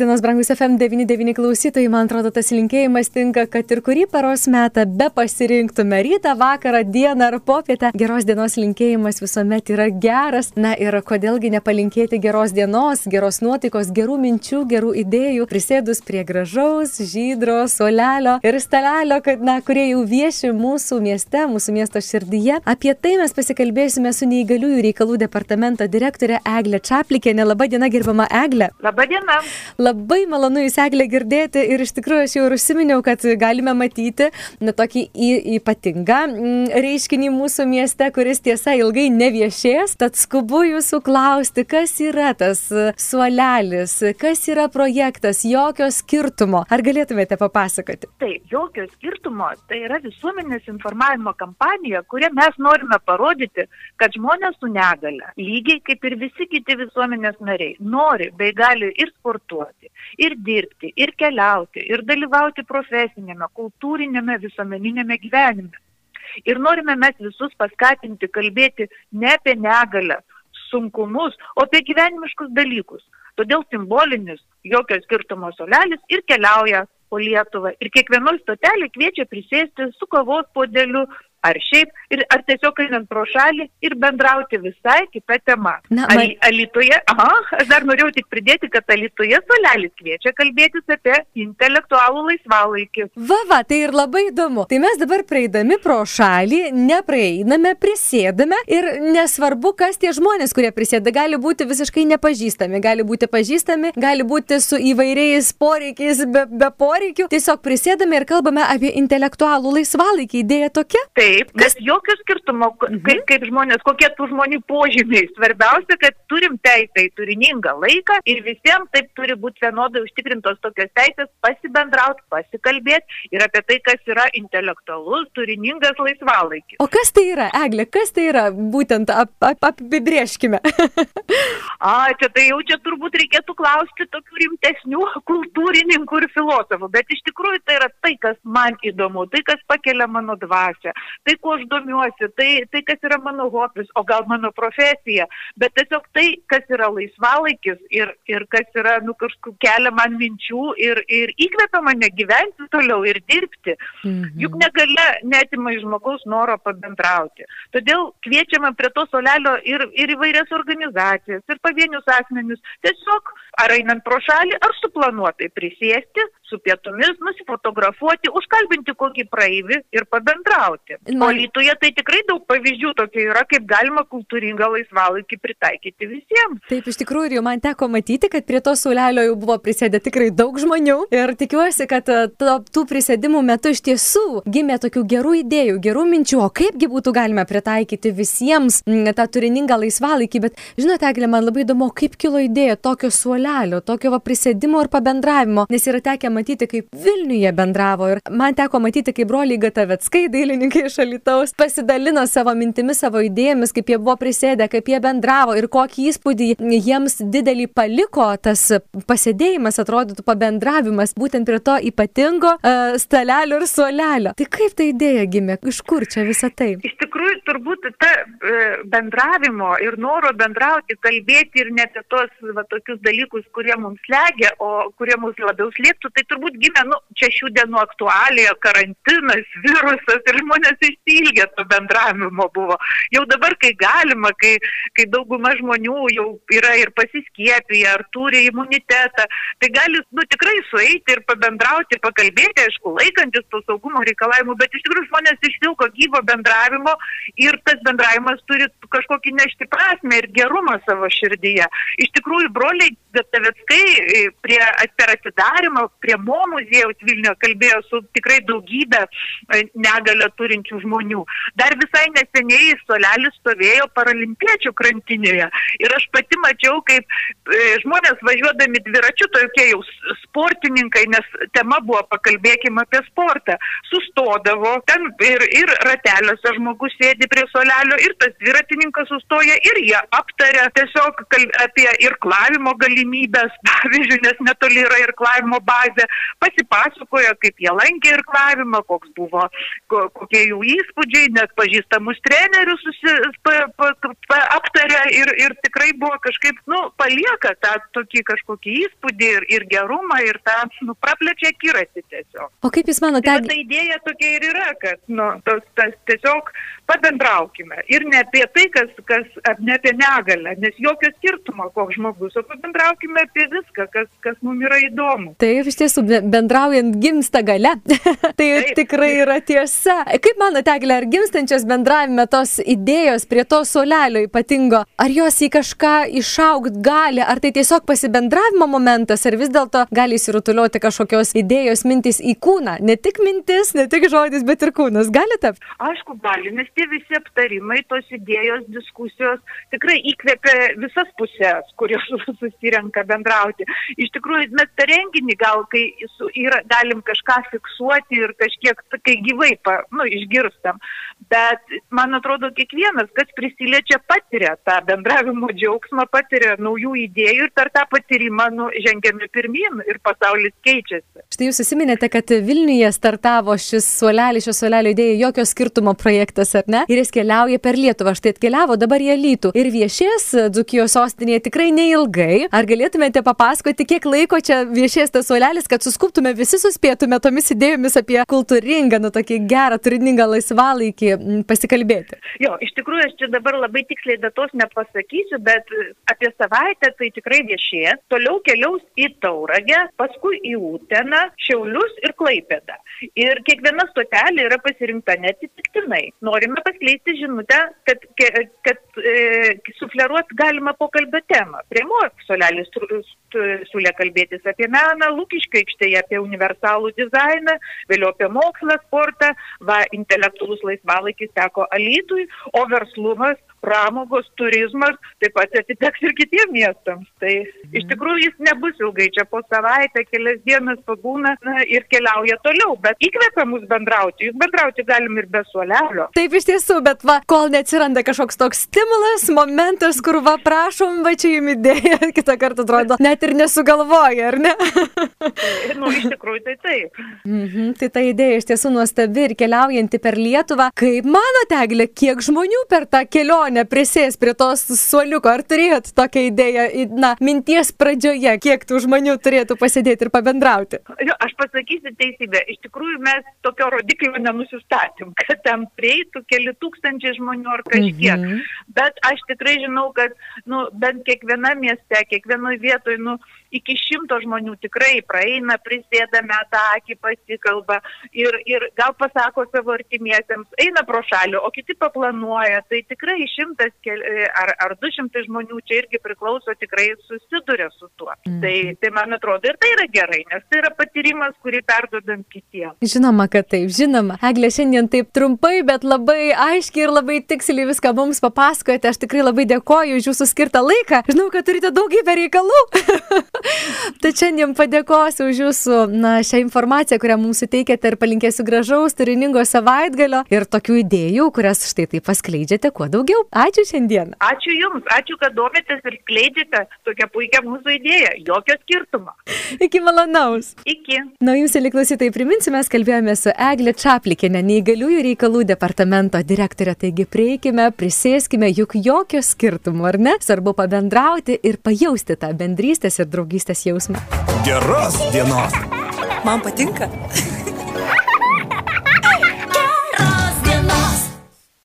dienos, brangus FM99 klausytojai, man atrodo, tas linkėjimas tinka, kad ir kurį paros metą be pasirinktume - rytą, vakarą, dieną ar popietę. Geros dienos linkėjimas visuomet yra geras. Na ir kodėlgi nepalinkėti geros dienos, geros nuotaikos, gerų minčių, gerų idėjų, prisėdus prie gražaus, žydro, solelio ir stalelio, kad, na, kurie jau vieši mūsų mieste, mūsų miesto širdyje. Apie tai mes pasikalbėsime su neįgaliųjų reikalų departamento direktorė Eglė Čaplikė. Labą dieną, gerbama Eglė. Labą dieną. Labai malonu Jūs, Eglė, girdėti ir iš tikrųjų aš jau ir užsiminiau, kad galime matyti na, tokį į, ypatingą mm, reiškinį mūsų mieste, kuris tiesa ilgai neviešės. Tad skubu Jūsų klausti, kas yra tas suolelis, kas yra projektas, jokio skirtumo. Ar galėtumėte papasakoti? Taip, jokio skirtumo. Tai yra visuomenės informavimo kampanija, kurią mes norime parodyti, kad žmonės su negale, lygiai kaip ir visi kiti visuomenės nariai, nori bei gali ir sportuoti, ir dirbti, ir keliauti, ir dalyvauti profesinėme, kultūrinėme, visuomeninėme gyvenime. Ir norime mes visus paskatinti kalbėti ne apie negalę, sunkumus, o apie gyvenimiškus dalykus. Todėl simbolinis jokio skirtumo solelis ir keliauja po Lietuvą. Ir kiekvienoje stotelė kviečia prisėsti su kavos podeliu, ar šiaip, ir, ar tiesiog einant pro šalį ir bendrauti visai kitą temą. Na, man... Ali, alitoje, aha, aš dar norėjau tik pridėti, kad Alitoje Solelis kviečia kalbėtis apie intelektualų laisvalaikį. Va, va, tai ir labai įdomu. Tai mes dabar praeidami pro šalį, nepraeiname, prisėdame ir nesvarbu, kas tie žmonės, kurie prisėda, gali būti visiškai nepažįstami, gali būti pažįstami, gali būti su įvairiais poreikiais, be, be poreikių. Tiesiog prisėdame ir kalbame apie intelektualų laisvalaikį. Idėja tokia? Tai Taip, nes jokio skirtumo, kaip, mhm. kaip žmonės, kokie tų žmonių požymiai. Svarbiausia, kad turim teisę į turiningą laiką ir visiems taip turi būti vienodai užtikrintos tokios teisės pasibendrauti, pasikalbėti ir apie tai, kas yra intelektualus, turiningas laisvalaikis. O kas tai yra, Eglė, kas tai yra, būtent ap, ap, apibrieškime. A, čia tai jau čia turbūt reikėtų klausti tokių rimtesnių kultūrininkų ir filosofų, bet iš tikrųjų tai yra tai, kas man įdomu, tai, kas pakelia mano dvasę, tai, kuo aš domiuosi, tai, tai kas yra mano hobis, o gal mano profesija, bet tiesiog tai, kas yra laisvalaikis ir, ir kas yra, nu, kažkokiu kelia man minčių ir, ir įkvepia mane gyventi toliau ir dirbti. Mhm. Juk negale netima iš žmogaus noro pabendrauti. Todėl kviečiame prie to solelio ir, ir įvairias organizacijas, ir pavienius asmenius. Tiesiog ar einant pro šalį, ar suplanuotai prisėsti su pietumis, nusifotografuoti, užkalbinti kokį praeivį ir pabendrauti. Man... O Lietuvoje tai tikrai daug pavyzdžių tokie yra, kaip galima kultūringą laisvalaikį pritaikyti visiems. Taip, iš tikrųjų, jau man teko matyti, kad prie to sulelio jau buvo prisėdę tikrai daug žmonių. Ir tikiuosi, kad e, to, tų prisėdimų metu iš tiesų gimė tokių gerų idėjų, gerų minčių, o kaipgi būtų galima pritaikyti visiems tą turiningą laisvalaikį, bet žinote, Eglė, man labai įdomu, kaip kilo idėja tokio suolelio, tokio va prisėdimo ir pabendravimo, nes yra tekę matyti, kaip Vilniuje bendravo ir man teko matyti, kaip broliai Gatavetskai, dailininkai iš Alitaus, pasidalino savo mintimis, savo idėjomis, kaip jie buvo prisėdę, kaip jie bendravo ir kokį įspūdį jiems didelį paliko tas pasėdėjimas, atrodytų pabendravimas būtent prie to ypatingo uh, stalelio ir suolelio. Tai kaip ta idėja gimė, iš kur čia visą tai? Iš tikrųjų, turbūt ta e, bendravimo ir noro bendrauti, kalbėti ir net tos va, tokius dalykus, kurie mums legia, o kurie mus labiau slėptų, tai turbūt gimė, nu, čia šių dienų aktualija, karantinas, virusas ir žmonės išsilgė to bendravimo buvo. Jau dabar, kai galima, kai, kai dauguma žmonių jau yra ir pasiskiepiję, ar turi imunitetą, tai gali, nu, tikrai sueiti ir pabendrauti, pakalbėti, aišku, laikantis to saugumo reikalavimų, bet iš tikrųjų žmonės išsilgo gyvo bendravimo ir tas bendravimas turi kažkokį nešti prasme ir gerumą savo širdyje. Iš tikrųjų, broliai Gataveckai e, prie, per atidarimą prie Mo muziejaus Vilniuje kalbėjo su tikrai daugybė e, negalę turinčių žmonių. Dar visai neseniai Solelis stovėjo paralimpiečių krantinėje ir aš pati mačiau, kaip e, žmonės važiuodami dviračiu, tokie jau sportininkai, nes tema buvo pakalbėkime apie sportą, sustodavo ten ir, ir rateliuose žmogus sėdi prie Solelio ir tas dviratininkas sustoja ir jie aptarė tiesiog apie irklavimo galimybės, pavyzdžiui, nes netoli yra irklavimo bazė grupė, pasipasakojo, kaip jie lankė ir klavimą, koks buvo, ko, kokie jų įspūdžiai, net pažįstamus trenerius susi, pa, pa, pa, aptarė ir, ir tikrai buvo kažkaip, nu, palieka tą tokį kažkokį įspūdį ir, ir gerumą ir tą, nu, praplečia kirasi tiesiog. O kaip Jūs manote? Tai ta idėja tokia ir yra, kad, nu, tas, tas tiesiog pabendraukime. Ir ne apie tai, kas, kas ne apie negalę, nes jokio skirtumo, koks žmogus, o pabendraukime apie viską, kas, kas mums yra įdomu. Taip, iš tiesų, bendraujant gimsta gale. tai Taip. tikrai yra tiesa. Kaip manote, Eglė, ar gimstančios bendravime tos idėjos prie to solelio ypatingo, ar jos į kažką išaugt gali, ar tai tiesiog pasibendravimo momentas, ar vis dėlto gali įsirutuliuoti kažkokios idėjos mintis į kūną? Ne tik mintis, ne tik žodis, bet ir kūnas. Gali tapti? Aišku, gali, nes tie visi aptarimai, tos idėjos, diskusijos tikrai įkvėpia visas pusės, kurios susirenka bendrauti. Iš tikrųjų, mes per renginį gal, kai yra, galim kažką fiksuoti ir kažkiek, kai gyvai, pa, nu, išgirstam, bet man atrodo, kiekvienas, kas prisiliečia, patiria tą bendravimo džiaugsmą, patiria naujų idėjų ir per tą patyrimą nu, žengiame pirmin ir pasaulis keičiasi. Štai jūs susiminėte, kad Vilniuje startavo šis suolelis, šio suolelio idėja, jokio skirtumo projektas, ar ne? Ir jis keliauja per Lietuvą. Štai atkeliavo dabar į Lytų. Ir viešės Dzukijos sostinėje tikrai neilgai. Ar galėtumėte papasakoti, kiek laiko čia viešės tas suolelis, kad suskuptume visi suspėtume tomis idėjomis apie kultūringą, nu tokį gerą, turiningą laisvalaikį pasikalbėti? Jo, iš tikrųjų, aš čia dabar labai tiksliai datos nepasakysiu, bet apie savaitę tai tikrai viešės. Toliau keliaus į Tauragę, paskui į Uteną, Šiaulius ir Klaipėdą. Ir kiekviena stotelė yra pasirinkta neatsitiktinai norime paskleisti žinutę, kad, kad e, sufleruot galima pokalbio temą. Prieimo solelis siūlė kalbėtis apie meną, Lūkiškai aikštėje apie universalų dizainą, vėliau apie mokslą, sportą, va, intelektualus laisvalaikis teko Alytui, o verslumas pramogos, turizmas taip pat atiteks ir kitiems miestams. Tai mhm. iš tikrųjų jis nebus ilgai, čia po savaitę, kelias dienas pabūna na, ir keliauja toliau, bet įkvepia mus bendrauti, juk bendrauti galim ir be suolelio. Taip iš tiesų, bet va, kol neatsiranda kažkoks toks stimulas, momentas, kur va prašom, va čia jums idėja, kitą kartą atrodo, net ir nesugalvoja, ar ne? nu, iš tikrųjų tai taip. Mhm, tai ta idėja iš tiesų nuostabi ir keliaujanti per Lietuvą. Kaip manote, Eglė, kiek žmonių per tą kelionę kelionę prisės prie tos suoliuko. Ar turėjot tokią idėją, na, minties pradžioje, kiek tų žmonių turėtų pasėdėti ir pabendrauti? Jo, aš pasakysiu teisybę. Iš tikrųjų, mes tokio rodiklio nenusistatėm, kad tam prieitų keli tūkstančiai žmonių ar kažkiek. Mhm. Bet aš tikrai žinau, kad, nu, bent kiekviena mieste, kiekvienoje vietoje, nu, iki šimto žmonių tikrai praeina, prisėda metą akį, pasikalba ir, ir gal pasako savo artimiesiems, eina pro šalį, o kiti paplanuoja. Tai tikrai šimtas ar, ar du šimtai žmonių čia irgi priklauso, tikrai susiduria su tuo. Mm. Tai, tai man atrodo ir tai yra gerai, nes tai yra patyrimas, kurį perdodam kitiems. Žinoma, kad taip, žinoma. Eglė šiandien taip trumpai, bet labai aiškiai ir labai tiksliai viską mums papasakojate. Aš tikrai labai dėkoju už jūsų skirtą laiką. Žinau, kad turite daugybę reikalų. tai šiandien padėkosiu už jūsų na, šią informaciją, kurią mums suteikėte ir palinkėsiu gražaus, turiningo savaitgalio ir tokių idėjų, kurias štai taip paskleidžiate kuo daugiau. Ačiū šiandien. Ačiū Jums, ačiū, kad domitės ir skleidžiate tokią puikią mūsų idėją. Jokio skirtumo. Iki malonaus. Iki. Na, jums, liklausytai, priminsiu, mes kalbėjome su Eglė Čaplikinė, neįgaliųjų reikalų departamento direktorė. Taigi prieikime, prisėskime, juk jokio skirtumo, ar ne? Svarbu pabendrauti ir pajausti tą bendrystės ir draugystės jausmą. Geros dienos. Man patinka.